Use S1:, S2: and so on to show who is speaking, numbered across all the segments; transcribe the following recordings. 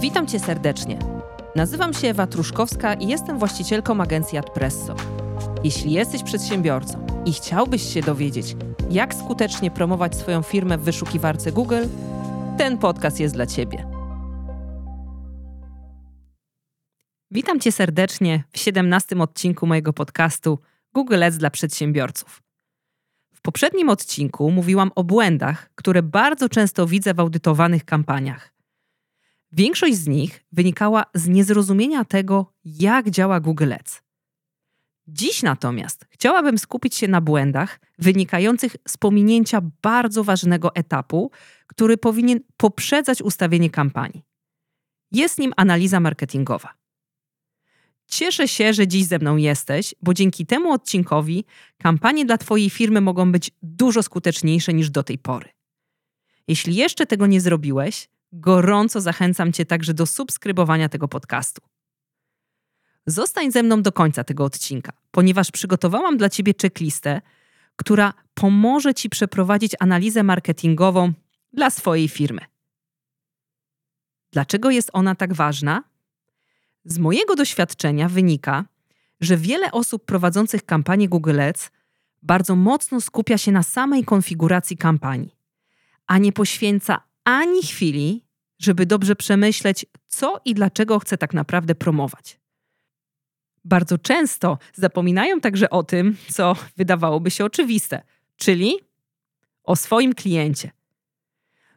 S1: Witam Cię serdecznie. Nazywam się Ewa Truszkowska i jestem właścicielką agencji Adpresso. Jeśli jesteś przedsiębiorcą i chciałbyś się dowiedzieć, jak skutecznie promować swoją firmę w wyszukiwarce Google, ten podcast jest dla Ciebie. Witam Cię serdecznie w 17 odcinku mojego podcastu Google Ads dla przedsiębiorców. Poprzednim odcinku mówiłam o błędach, które bardzo często widzę w audytowanych kampaniach. Większość z nich wynikała z niezrozumienia tego, jak działa Google Ads. Dziś natomiast chciałabym skupić się na błędach wynikających z pominięcia bardzo ważnego etapu, który powinien poprzedzać ustawienie kampanii. Jest nim analiza marketingowa. Cieszę się, że dziś ze mną jesteś, bo dzięki temu odcinkowi kampanie dla Twojej firmy mogą być dużo skuteczniejsze niż do tej pory. Jeśli jeszcze tego nie zrobiłeś, gorąco zachęcam Cię także do subskrybowania tego podcastu. Zostań ze mną do końca tego odcinka, ponieważ przygotowałam dla Ciebie checklistę, która pomoże Ci przeprowadzić analizę marketingową dla swojej firmy. Dlaczego jest ona tak ważna? Z mojego doświadczenia wynika, że wiele osób prowadzących kampanię Google Ads bardzo mocno skupia się na samej konfiguracji kampanii, a nie poświęca ani chwili, żeby dobrze przemyśleć, co i dlaczego chce tak naprawdę promować. Bardzo często zapominają także o tym, co wydawałoby się oczywiste, czyli o swoim kliencie.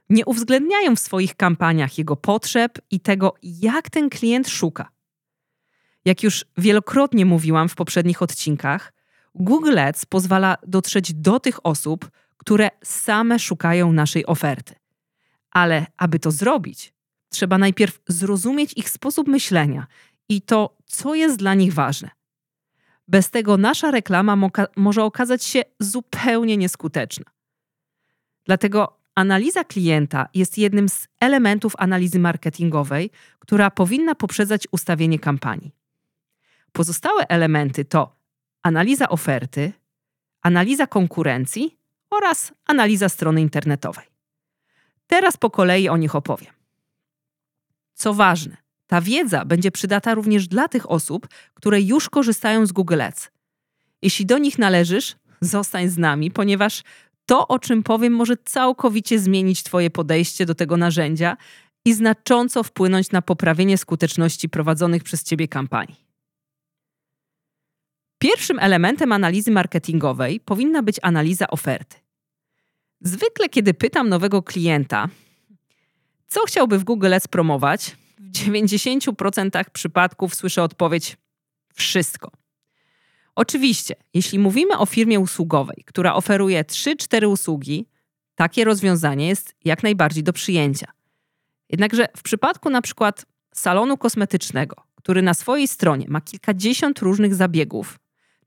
S1: Nie uwzględniają w swoich kampaniach jego potrzeb i tego, jak ten klient szuka. Jak już wielokrotnie mówiłam w poprzednich odcinkach, Google Ads pozwala dotrzeć do tych osób, które same szukają naszej oferty. Ale aby to zrobić, trzeba najpierw zrozumieć ich sposób myślenia i to, co jest dla nich ważne. Bez tego nasza reklama moka- może okazać się zupełnie nieskuteczna. Dlatego analiza klienta jest jednym z elementów analizy marketingowej, która powinna poprzedzać ustawienie kampanii. Pozostałe elementy to analiza oferty, analiza konkurencji oraz analiza strony internetowej. Teraz po kolei o nich opowiem. Co ważne, ta wiedza będzie przydata również dla tych osób, które już korzystają z Google Ads. Jeśli do nich należysz, zostań z nami, ponieważ to, o czym powiem, może całkowicie zmienić Twoje podejście do tego narzędzia i znacząco wpłynąć na poprawienie skuteczności prowadzonych przez Ciebie kampanii. Pierwszym elementem analizy marketingowej powinna być analiza oferty. Zwykle, kiedy pytam nowego klienta, co chciałby w Google Ads promować, w 90% przypadków słyszę odpowiedź: wszystko. Oczywiście, jeśli mówimy o firmie usługowej, która oferuje 3-4 usługi, takie rozwiązanie jest jak najbardziej do przyjęcia. Jednakże w przypadku na przykład salonu kosmetycznego, który na swojej stronie ma kilkadziesiąt różnych zabiegów,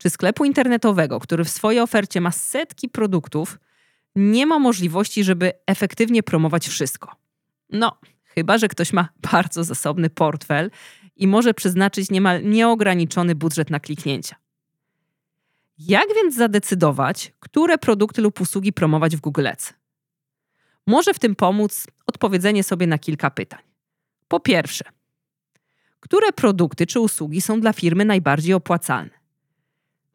S1: czy sklepu internetowego, który w swojej ofercie ma setki produktów, nie ma możliwości, żeby efektywnie promować wszystko. No, chyba że ktoś ma bardzo zasobny portfel i może przeznaczyć niemal nieograniczony budżet na kliknięcia. Jak więc zadecydować, które produkty lub usługi promować w Google Ads? Może w tym pomóc odpowiedzenie sobie na kilka pytań. Po pierwsze, które produkty czy usługi są dla firmy najbardziej opłacalne?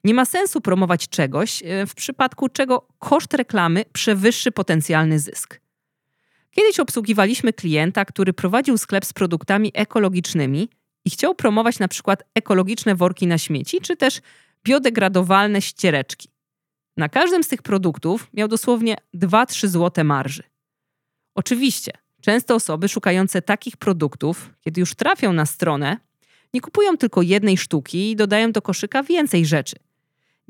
S1: Nie ma sensu promować czegoś, e, w przypadku czego koszt reklamy przewyższy potencjalny zysk. Kiedyś obsługiwaliśmy klienta, który prowadził sklep z produktami ekologicznymi i chciał promować na przykład ekologiczne worki na śmieci, czy też biodegradowalne ściereczki. Na każdym z tych produktów miał dosłownie 2-3 złote marży. Oczywiście, często osoby szukające takich produktów, kiedy już trafią na stronę, nie kupują tylko jednej sztuki i dodają do koszyka więcej rzeczy –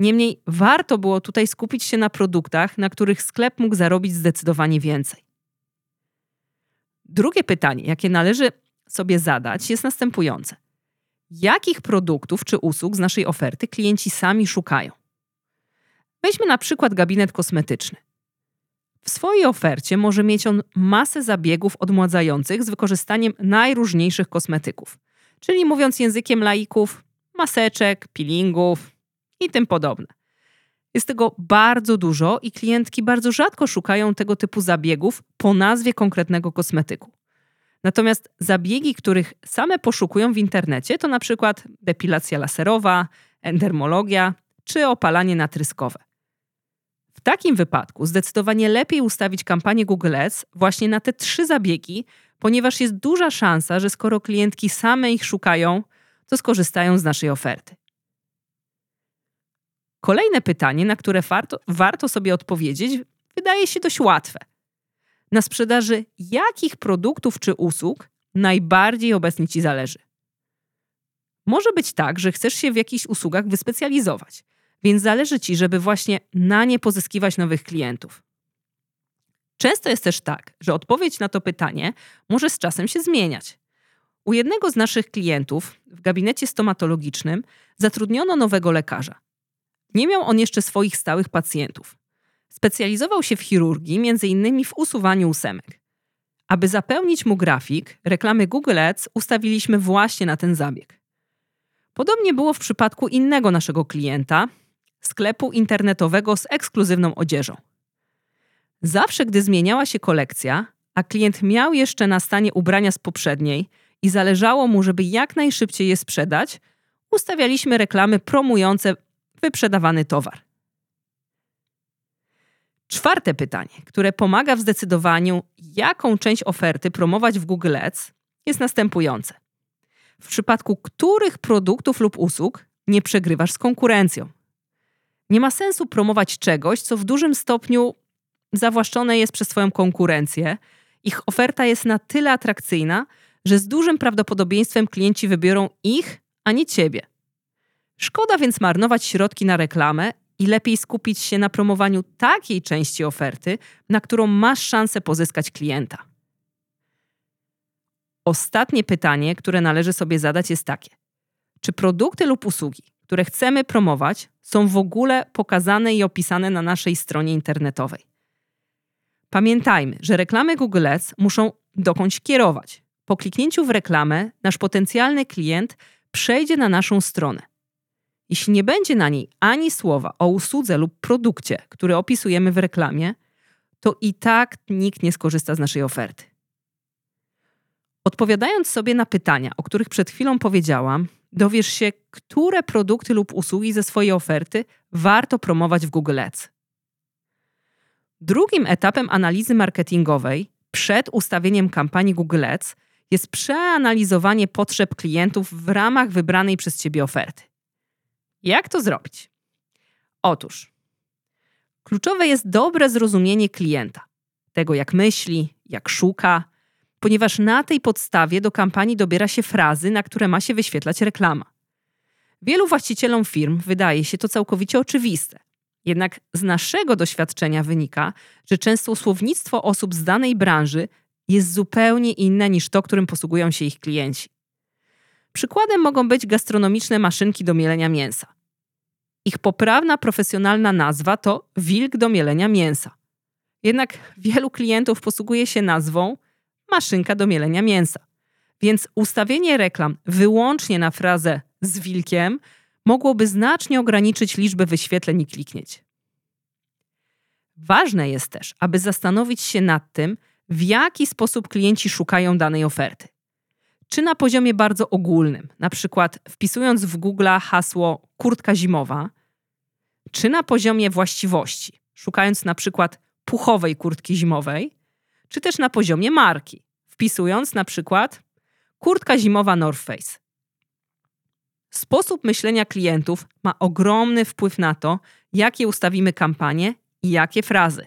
S1: Niemniej warto było tutaj skupić się na produktach, na których sklep mógł zarobić zdecydowanie więcej. Drugie pytanie, jakie należy sobie zadać, jest następujące: jakich produktów czy usług z naszej oferty klienci sami szukają? Weźmy na przykład gabinet kosmetyczny. W swojej ofercie może mieć on masę zabiegów odmładzających z wykorzystaniem najróżniejszych kosmetyków, czyli mówiąc językiem laików, maseczek, peelingów, i tym podobne. Jest tego bardzo dużo i klientki bardzo rzadko szukają tego typu zabiegów po nazwie konkretnego kosmetyku. Natomiast zabiegi, których same poszukują w internecie, to na przykład depilacja laserowa, endermologia czy opalanie natryskowe. W takim wypadku zdecydowanie lepiej ustawić kampanię Google Ads właśnie na te trzy zabiegi, ponieważ jest duża szansa, że skoro klientki same ich szukają, to skorzystają z naszej oferty. Kolejne pytanie, na które warto, warto sobie odpowiedzieć, wydaje się dość łatwe. Na sprzedaży jakich produktów czy usług najbardziej obecnie Ci zależy? Może być tak, że chcesz się w jakichś usługach wyspecjalizować, więc zależy Ci, żeby właśnie na nie pozyskiwać nowych klientów. Często jest też tak, że odpowiedź na to pytanie może z czasem się zmieniać. U jednego z naszych klientów w gabinecie stomatologicznym zatrudniono nowego lekarza. Nie miał on jeszcze swoich stałych pacjentów. Specjalizował się w chirurgii, innymi w usuwaniu ósemek. Aby zapełnić mu grafik, reklamy Google Ads ustawiliśmy właśnie na ten zabieg. Podobnie było w przypadku innego naszego klienta, sklepu internetowego z ekskluzywną odzieżą. Zawsze, gdy zmieniała się kolekcja, a klient miał jeszcze na stanie ubrania z poprzedniej i zależało mu, żeby jak najszybciej je sprzedać, ustawialiśmy reklamy promujące wyprzedawany towar. Czwarte pytanie, które pomaga w zdecydowaniu, jaką część oferty promować w Google Ads, jest następujące. W przypadku których produktów lub usług nie przegrywasz z konkurencją? Nie ma sensu promować czegoś, co w dużym stopniu zawłaszczone jest przez Twoją konkurencję. Ich oferta jest na tyle atrakcyjna, że z dużym prawdopodobieństwem klienci wybiorą ich, a nie Ciebie. Szkoda więc marnować środki na reklamę i lepiej skupić się na promowaniu takiej części oferty, na którą masz szansę pozyskać klienta. Ostatnie pytanie, które należy sobie zadać, jest takie: czy produkty lub usługi, które chcemy promować, są w ogóle pokazane i opisane na naszej stronie internetowej? Pamiętajmy, że reklamy Google Ads muszą dokądś kierować. Po kliknięciu w reklamę, nasz potencjalny klient przejdzie na naszą stronę. Jeśli nie będzie na niej ani słowa o usłudze lub produkcie, który opisujemy w reklamie, to i tak nikt nie skorzysta z naszej oferty. Odpowiadając sobie na pytania, o których przed chwilą powiedziałam, dowiesz się, które produkty lub usługi ze swojej oferty warto promować w Google Ads. Drugim etapem analizy marketingowej przed ustawieniem kampanii Google Ads jest przeanalizowanie potrzeb klientów w ramach wybranej przez Ciebie oferty. Jak to zrobić? Otóż, kluczowe jest dobre zrozumienie klienta, tego jak myśli, jak szuka, ponieważ na tej podstawie do kampanii dobiera się frazy, na które ma się wyświetlać reklama. Wielu właścicielom firm wydaje się to całkowicie oczywiste. Jednak z naszego doświadczenia wynika, że często słownictwo osób z danej branży jest zupełnie inne niż to, którym posługują się ich klienci. Przykładem mogą być gastronomiczne maszynki do mielenia mięsa. Ich poprawna profesjonalna nazwa to wilk do mielenia mięsa. Jednak wielu klientów posługuje się nazwą maszynka do mielenia mięsa. Więc ustawienie reklam wyłącznie na frazę z wilkiem mogłoby znacznie ograniczyć liczbę wyświetleń i kliknięć. Ważne jest też, aby zastanowić się nad tym, w jaki sposób klienci szukają danej oferty. Czy na poziomie bardzo ogólnym, na przykład wpisując w Google hasło kurtka zimowa, czy na poziomie właściwości, szukając na przykład puchowej kurtki zimowej, czy też na poziomie marki, wpisując na przykład kurtka zimowa North Face. Sposób myślenia klientów ma ogromny wpływ na to, jakie ustawimy kampanie i jakie frazy.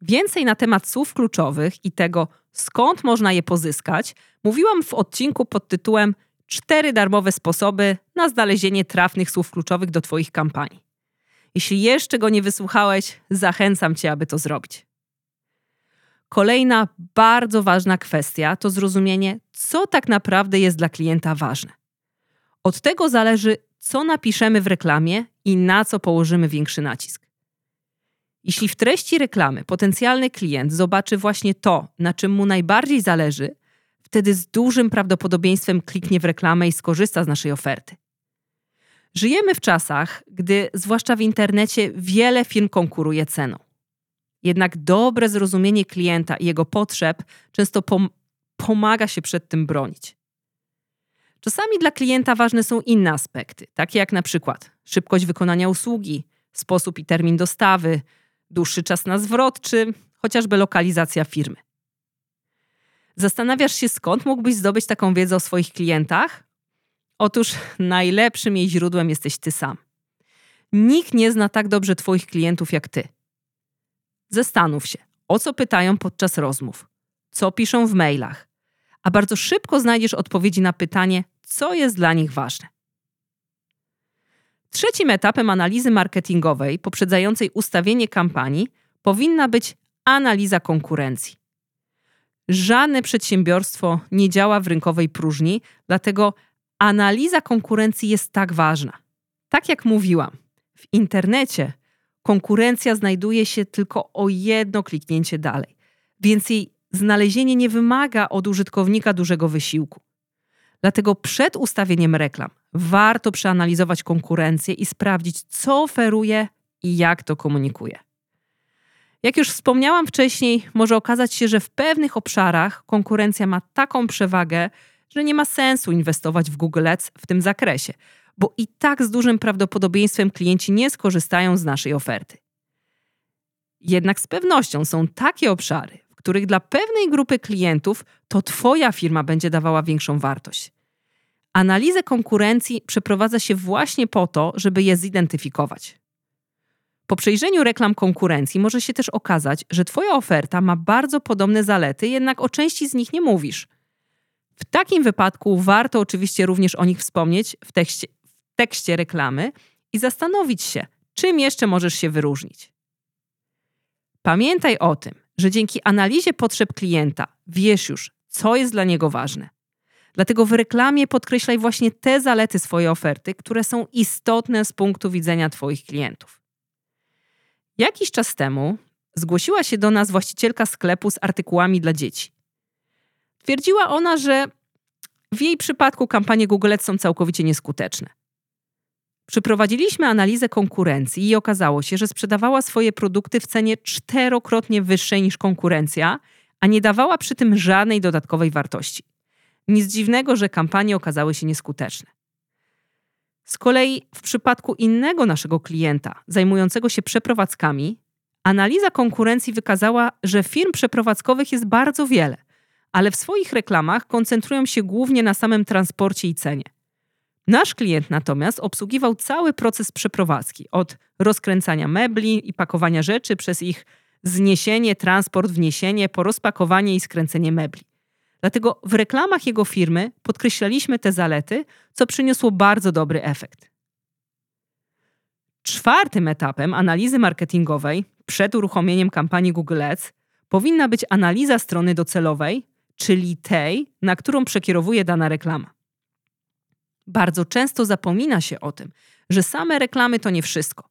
S1: Więcej na temat słów kluczowych i tego, skąd można je pozyskać, mówiłam w odcinku pod tytułem Cztery darmowe sposoby na znalezienie trafnych słów kluczowych do Twoich kampanii. Jeśli jeszcze go nie wysłuchałeś, zachęcam Cię, aby to zrobić. Kolejna bardzo ważna kwestia to zrozumienie, co tak naprawdę jest dla klienta ważne. Od tego zależy, co napiszemy w reklamie i na co położymy większy nacisk. Jeśli w treści reklamy potencjalny klient zobaczy właśnie to, na czym mu najbardziej zależy, wtedy z dużym prawdopodobieństwem kliknie w reklamę i skorzysta z naszej oferty. Żyjemy w czasach, gdy, zwłaszcza w internecie, wiele firm konkuruje ceną. Jednak dobre zrozumienie klienta i jego potrzeb często pom pomaga się przed tym bronić. Czasami dla klienta ważne są inne aspekty, takie jak na przykład szybkość wykonania usługi, sposób i termin dostawy, dłuższy czas na zwrot czy chociażby lokalizacja firmy. Zastanawiasz się, skąd mógłbyś zdobyć taką wiedzę o swoich klientach? Otóż najlepszym jej źródłem jesteś ty sam. Nikt nie zna tak dobrze Twoich klientów jak Ty. Zastanów się, o co pytają podczas rozmów, co piszą w mailach, a bardzo szybko znajdziesz odpowiedzi na pytanie, co jest dla nich ważne. Trzecim etapem analizy marketingowej poprzedzającej ustawienie kampanii powinna być analiza konkurencji. Żadne przedsiębiorstwo nie działa w rynkowej próżni, dlatego analiza konkurencji jest tak ważna. Tak jak mówiłam, w internecie konkurencja znajduje się tylko o jedno kliknięcie dalej, więc jej znalezienie nie wymaga od użytkownika dużego wysiłku. Dlatego przed ustawieniem reklam warto przeanalizować konkurencję i sprawdzić, co oferuje i jak to komunikuje. Jak już wspomniałam wcześniej, może okazać się, że w pewnych obszarach konkurencja ma taką przewagę, że nie ma sensu inwestować w Google Ads w tym zakresie, bo i tak z dużym prawdopodobieństwem klienci nie skorzystają z naszej oferty. Jednak z pewnością są takie obszary, w których dla pewnej grupy klientów to Twoja firma będzie dawała większą wartość. Analizę konkurencji przeprowadza się właśnie po to, żeby je zidentyfikować. Po przejrzeniu reklam konkurencji może się też okazać, że Twoja oferta ma bardzo podobne zalety, jednak o części z nich nie mówisz. W takim wypadku warto oczywiście również o nich wspomnieć w tekście, tekście reklamy i zastanowić się, czym jeszcze możesz się wyróżnić. Pamiętaj o tym, że dzięki analizie potrzeb klienta wiesz już, co jest dla niego ważne. Dlatego w reklamie podkreślaj właśnie te zalety swojej oferty, które są istotne z punktu widzenia Twoich klientów. Jakiś czas temu zgłosiła się do nas właścicielka sklepu z artykułami dla dzieci. Twierdziła ona, że w jej przypadku kampanie Google Ads są całkowicie nieskuteczne. Przeprowadziliśmy analizę konkurencji i okazało się, że sprzedawała swoje produkty w cenie czterokrotnie wyższej niż konkurencja, a nie dawała przy tym żadnej dodatkowej wartości. Nic dziwnego, że kampanie okazały się nieskuteczne. Z kolei w przypadku innego naszego klienta, zajmującego się przeprowadzkami, analiza konkurencji wykazała, że firm przeprowadzkowych jest bardzo wiele, ale w swoich reklamach koncentrują się głównie na samym transporcie i cenie. Nasz klient natomiast obsługiwał cały proces przeprowadzki od rozkręcania mebli i pakowania rzeczy przez ich zniesienie, transport, wniesienie, po rozpakowanie i skręcenie mebli. Dlatego w reklamach jego firmy podkreślaliśmy te zalety, co przyniosło bardzo dobry efekt. Czwartym etapem analizy marketingowej przed uruchomieniem kampanii Google Ads powinna być analiza strony docelowej, czyli tej, na którą przekierowuje dana reklama. Bardzo często zapomina się o tym, że same reklamy to nie wszystko.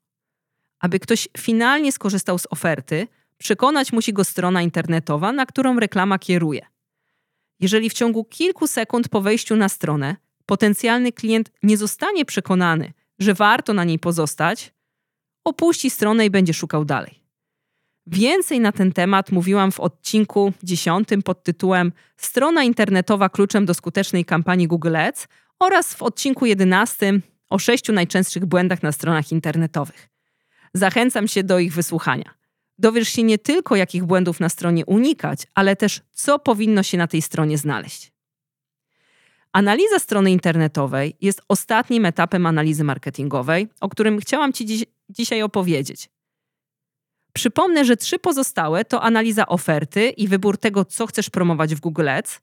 S1: Aby ktoś finalnie skorzystał z oferty, przekonać musi go strona internetowa, na którą reklama kieruje. Jeżeli w ciągu kilku sekund po wejściu na stronę potencjalny klient nie zostanie przekonany, że warto na niej pozostać, opuści stronę i będzie szukał dalej. Więcej na ten temat mówiłam w odcinku 10 pod tytułem Strona internetowa kluczem do skutecznej kampanii Google Ads oraz w odcinku 11 o sześciu najczęstszych błędach na stronach internetowych. Zachęcam się do ich wysłuchania. Dowiesz się nie tylko, jakich błędów na stronie unikać, ale też co powinno się na tej stronie znaleźć. Analiza strony internetowej jest ostatnim etapem analizy marketingowej, o którym chciałam Ci dziś, dzisiaj opowiedzieć. Przypomnę, że trzy pozostałe to analiza oferty i wybór tego, co chcesz promować w Google Ads,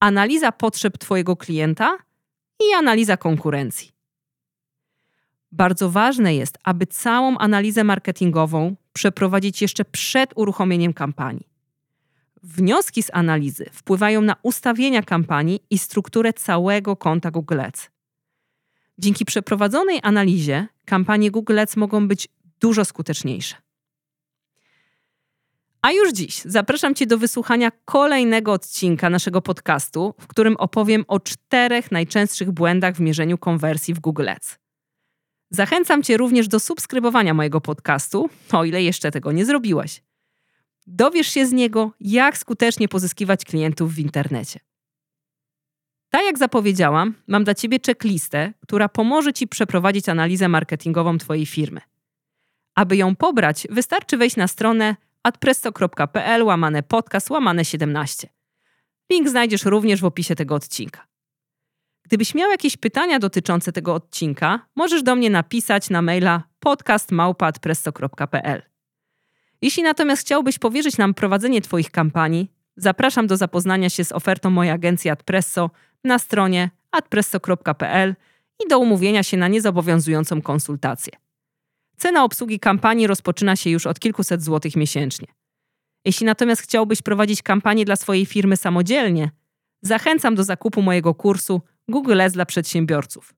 S1: analiza potrzeb Twojego klienta i analiza konkurencji. Bardzo ważne jest, aby całą analizę marketingową przeprowadzić jeszcze przed uruchomieniem kampanii. Wnioski z analizy wpływają na ustawienia kampanii i strukturę całego konta Google Ads. Dzięki przeprowadzonej analizie kampanie Google Ads mogą być dużo skuteczniejsze. A już dziś zapraszam Cię do wysłuchania kolejnego odcinka naszego podcastu, w którym opowiem o czterech najczęstszych błędach w mierzeniu konwersji w Google Ads. Zachęcam Cię również do subskrybowania mojego podcastu, o ile jeszcze tego nie zrobiłeś. Dowiesz się z niego, jak skutecznie pozyskiwać klientów w internecie. Tak jak zapowiedziałam, mam dla Ciebie checklistę, która pomoże Ci przeprowadzić analizę marketingową Twojej firmy. Aby ją pobrać, wystarczy wejść na stronę adpresto.pl łamane podcast łamane 17. Link znajdziesz również w opisie tego odcinka. Gdybyś miał jakieś pytania dotyczące tego odcinka, możesz do mnie napisać na maila podcastmałpa.adpresto.pl. Jeśli natomiast chciałbyś powierzyć nam prowadzenie Twoich kampanii, zapraszam do zapoznania się z ofertą mojej agencji Adpresso na stronie adpresso.pl i do umówienia się na niezobowiązującą konsultację. Cena obsługi kampanii rozpoczyna się już od kilkuset złotych miesięcznie. Jeśli natomiast chciałbyś prowadzić kampanię dla swojej firmy samodzielnie, zachęcam do zakupu mojego kursu Google Ads dla przedsiębiorców.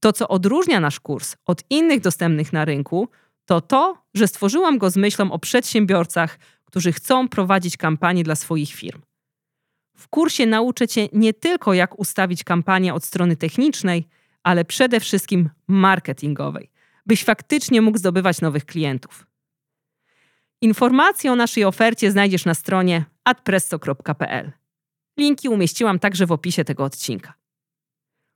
S1: To, co odróżnia nasz kurs od innych dostępnych na rynku, to to, że stworzyłam go z myślą o przedsiębiorcach, którzy chcą prowadzić kampanię dla swoich firm. W kursie nauczę Cię nie tylko, jak ustawić kampanię od strony technicznej, ale przede wszystkim marketingowej, byś faktycznie mógł zdobywać nowych klientów. Informacje o naszej ofercie znajdziesz na stronie adpresso.pl. Linki umieściłam także w opisie tego odcinka.